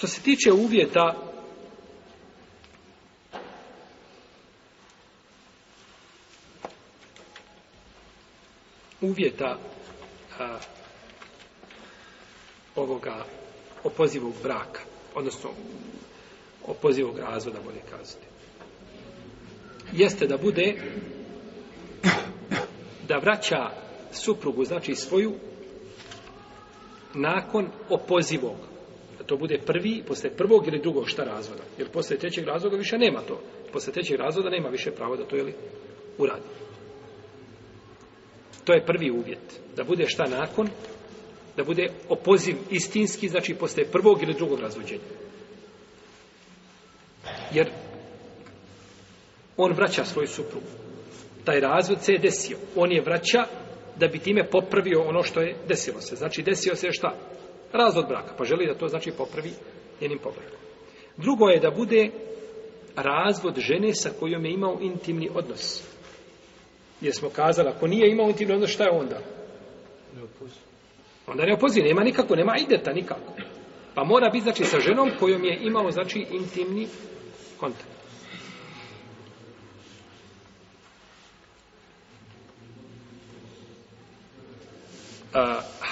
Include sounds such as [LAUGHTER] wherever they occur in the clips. Što se tiče uvjeta uvjeta a, ovoga opozivog braka, odnosno opozivog razvoda, bolje kazati, jeste da bude da vraća suprugu, znači svoju, nakon opozivog to bude prvi, posle prvog ili drugog šta razvoda. Jer posle trećeg razvoda više nema to. Posle trećeg razvoda nema više pravo da to je li uradi. To je prvi uvjet. Da bude šta nakon? Da bude opoziv istinski, znači posle prvog ili drugog razvođenja. Jer on vraća svoju suprugu. Taj razvod se je desio. On je vraća da bi time popravio ono što je desilo se. Znači desio se šta? razvod braka, pa želi da to znači popravi njenim pobrakom. Drugo je da bude razvod žene sa kojom je imao intimni odnos. Jer smo kazali, ako nije imao intimni odnos, šta je onda? Ne opozi. Onda ne opozi, nema nikako, nema ideta nikako. Pa mora biti, znači, sa ženom kojom je imao, znači, intimni kontakt.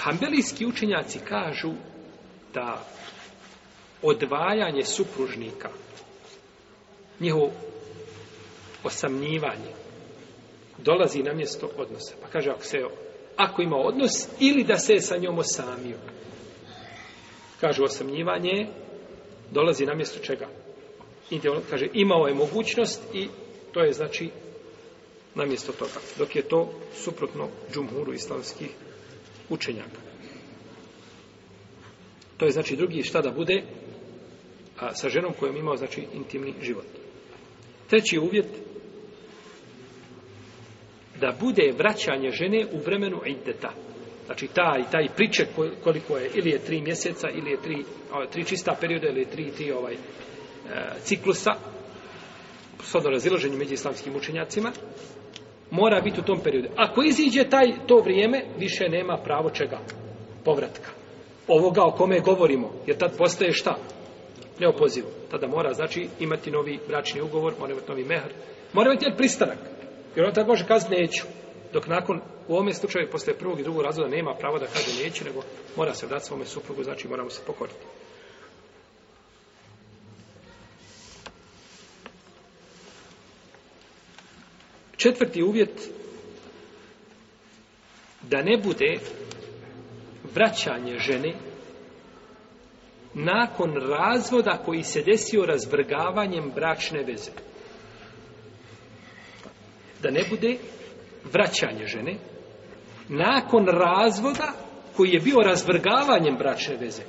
Hambelijski učenjaci kažu da odvajanje supružnika, njihovo osamnjivanje, dolazi na mjesto odnosa. Pa kaže, ako, se, ako ima odnos, ili da se sa njom osamio. Kažu, osamnjivanje dolazi na mjesto čega? I ono, kaže, imao je mogućnost i to je znači na mjesto toga. Dok je to suprotno džumhuru islamskih učenjaka. To je znači drugi šta da bude a sa ženom kojom imao znači intimni život. Treći uvjet da bude vraćanje žene u vremenu ideta. Znači taj, taj priček koliko je ili je tri mjeseca ili je tri, ovaj, tri čista perioda ili je tri, tri ovaj, e, ciklusa s odno razilaženju među islamskim učenjacima mora biti u tom periodu. Ako iziđe taj to vrijeme, više nema pravo čega povratka. Ovoga o kome govorimo, jer tad postaje šta? Neopoziv. Tada mora, znači, imati novi bračni ugovor, mora imati novi mehr, mora imati jedan pristanak, jer on tad može kazati neću. Dok nakon, u ovome slučaju, posle prvog i drugog razloda, nema pravo da kaže neću, nego mora se vrati svome suprugu, znači mora mu se pokoriti. Četvrti uvjet da ne bude vraćanje žene nakon razvoda koji se desio razvrgavanjem bračne veze. Da ne bude vraćanje žene nakon razvoda koji je bio razvrgavanjem bračne veze.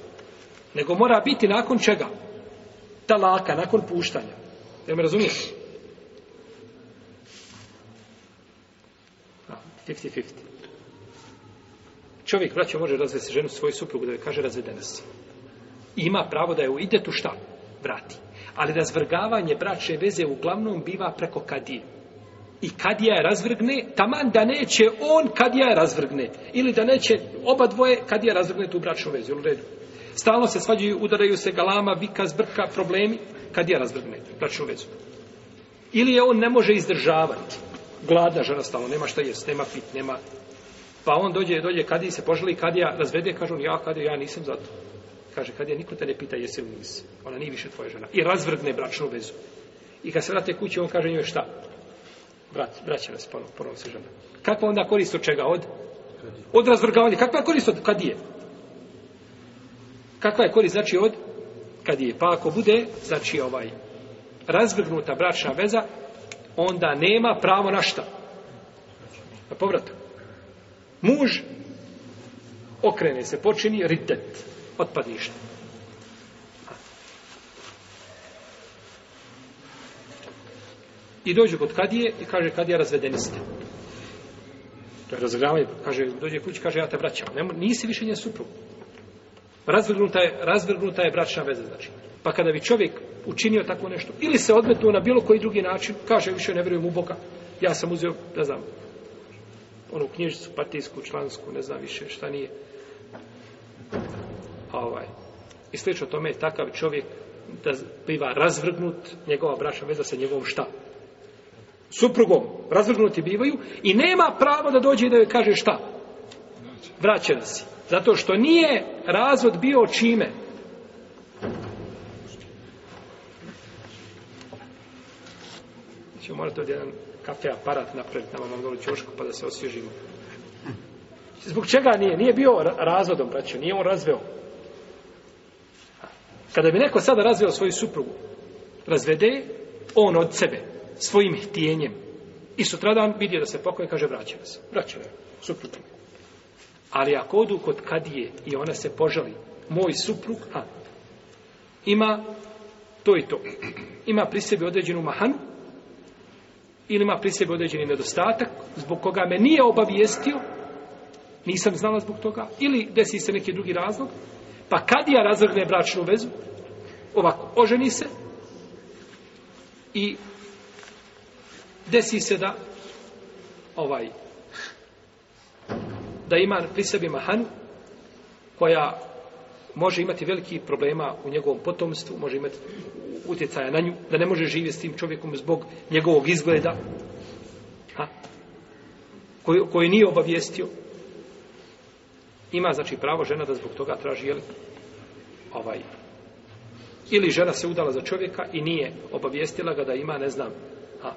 Nego mora biti nakon čega? Talaka, nakon puštanja. Jel me razumiješ? 50-50. Čovjek, braćo, može razvesti ženu svoju suprugu da joj kaže razvedena si. I ima pravo da je u idetu šta? Vrati. Ali razvrgavanje braće veze uglavnom biva preko kadije. I kadija je razvrgne, taman da neće on kadija je razvrgne. Ili da neće oba dvoje kadija razvrgne tu bračnu vezu. U redu. Stalno se svađaju, udaraju se galama, vika, zbrka, problemi. Kadija razvrgne bračnu vezu. Ili je on ne može izdržavati gladna žena stalno, nema šta jest, nema pit, nema... Pa on dođe, dođe, kad se poželi, kad ja razvede, kaže on, ja, kad ja nisam za to. Kaže, kad je, niko te ne pita, jesi li nisi. Ona nije više tvoja žena. I razvrgne bračnu vezu. I kad se vrate kući, on kaže njoj šta? Brat, braća nas, ponov, ponov se žena. Kako onda korist od čega? Od? Od razvrgavanja. Kakva je korist od kad je? Kakva je korist, znači, od kad je? Pa ako bude, znači, ovaj, razvrgnuta bračna veza, onda nema pravo na šta? Na povratak. Muž okrene se, počini ritet, otpadništa. I dođu kod Kadije i kaže Kadija razvedeni ste. To je razgravanje, kaže, dođe kući, kaže, ja te vraćam. Nemo, nisi više nje suprug. Razvrgnuta je, razvrgnuta je bračna veza, znači. Pa kada bi čovjek učinio tako nešto. Ili se odmetnu na bilo koji drugi način, kaže više ne vjerujem u Boga. Ja sam uzeo, ne znam, onu knježicu partijsku, člansku, ne znam više šta nije. Ovaj. I slično tome je takav čovjek da biva razvrgnut njegova braša veza sa njegovom šta? Suprugom. Razvrgnuti bivaju i nema pravo da dođe i da joj kaže šta? Vraćan si. Zato što nije razvod bio čime? ćemo morati od jedan kafe aparat napraviti nama malo čošku pa da se osvježimo. Zbog čega nije? Nije bio razvodom, braćo, nije on razveo. Kada bi neko sada razveo svoju suprugu, razvede on od sebe, svojim htijenjem. I sutradan vidio da se pokoje, kaže, vraća se. Vraća je, suprugu. Ali ako odu kod kad je i ona se požali, moj suprug, a, ima to i to. Ima pri sebi određenu mahanu, ili ima pri sebi određeni nedostatak zbog koga me nije obavijestio nisam znala zbog toga ili desi se neki drugi razlog pa kad ja razvrgne bračnu vezu ovako, oženi se i desi se da ovaj da ima pri sebi mahanu koja može imati veliki problema u njegovom potomstvu, može imati utjecaja na nju, da ne može živjeti s tim čovjekom zbog njegovog izgleda, ha, koji, koji nije obavijestio. Ima, znači, pravo žena da zbog toga traži, jel, ovaj, ili žena se udala za čovjeka i nije obavijestila ga da ima, ne znam, ha,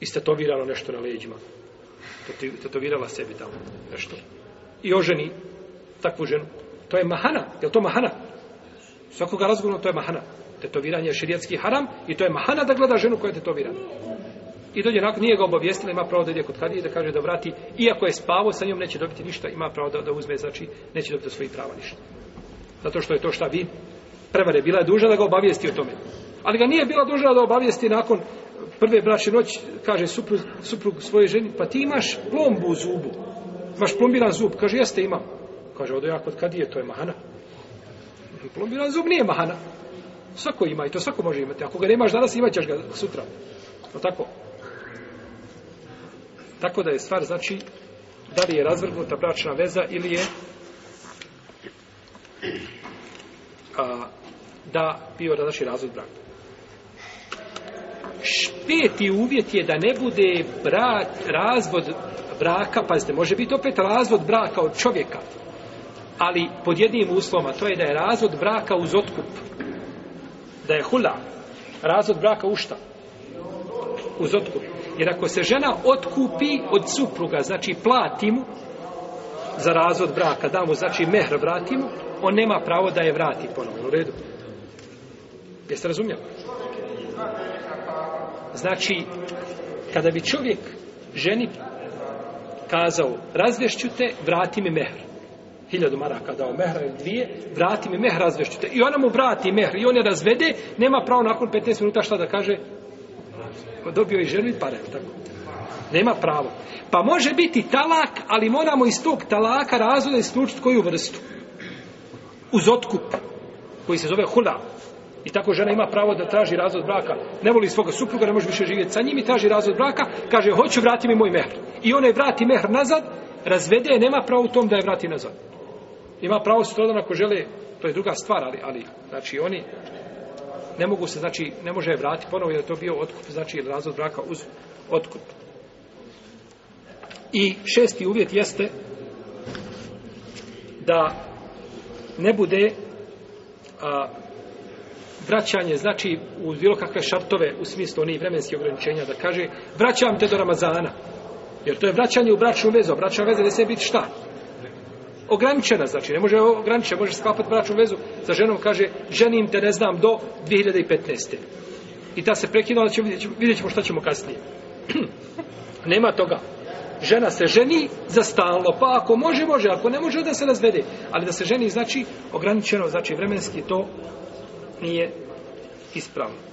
istetovirano nešto na leđima, tetovirala sebi tamo nešto. I oženi takvu ženu. To je mahana. Je to mahana? Svakoga razgovorno to je mahana. Tetoviranje je širijatski haram i to je mahana da gleda ženu koja je tetovira. I dođe nakon, nije ga obavijestila, ima pravo da ide kod kada i da kaže da vrati, iako je spavo sa njom, neće dobiti ništa, ima pravo da, da uzme, znači, neće dobiti svoji prava ništa. Zato što je to šta vi prevare, bila je duža da ga obavijesti o tome. Ali ga nije bila duža da obavijesti nakon prve bračne noći, kaže suprug, suprug svoje ženi, pa ti imaš plombu u zubu, imaš plombiran zub, kaže, jeste imam, Kaže, odo ja kod kad je, to je mahana. Plombiran zub nije mahana. Svako ima i to svako može imati. Ako ga nemaš danas, imat ćeš ga sutra. O tako? Tako da je stvar, znači, da li je razvrgnuta bračna veza ili je a, da bio da znači razvod braka. Špeti uvjet je da ne bude brak, razvod braka, pazite, može biti opet razvod braka od čovjeka, ali pod jednim uslovom, a to je da je razvod braka uz otkup. Da je hula. Razvod braka u šta? Uz otkup. Jer ako se žena otkupi od supruga, znači plati mu za razvod braka, da mu znači mehr vrati mu, on nema pravo da je vrati ponovno u redu. Jeste razumijeli? Znači, kada bi čovjek ženi kazao, razvješću te, vrati mi mehr hiljadu maraka dao mehra ili dvije, vrati mi mehra, razvešću te. I ona mu vrati mehra i on je razvede, nema pravo nakon 15 minuta šta da kaže? Pa dobio je ženu i pare, tako. Nema pravo. Pa može biti talak, ali moramo iz tog talaka razvoda isključiti koju vrstu. Uz otkup, koji se zove hula. I tako žena ima pravo da traži razvod braka. Ne voli svoga supruga, ne može više živjeti sa njim i traži razvod braka. Kaže, hoću vrati mi moj mehr. I ona je vrati mehr nazad, razvede je, nema pravo u tom da je vrati nazad ima pravo se to da ako žele, to je druga stvar, ali, ali znači oni ne mogu se, znači ne može je vratiti ponovo jer je to bio otkup, znači razvod braka uz otkup. I šesti uvjet jeste da ne bude a, vraćanje, znači u bilo kakve šartove u smislu onih vremenskih ograničenja, da kaže vraćam te do Ramazana. Jer to je vraćanje u bračnu vezu. Bračna veza ne sve biti šta? ograničena, znači ne može ograničena, može sklapati bračnu vezu sa ženom, kaže, ženim te ne znam do 2015. I ta se prekinula, znači vidjet, vidjet ćemo šta ćemo kasnije. [CLEARS THROAT] Nema toga. Žena se ženi za stalno, pa ako može, može, ako ne može, da se razvede. Ali da se ženi, znači, ograničeno, znači vremenski, to nije ispravno.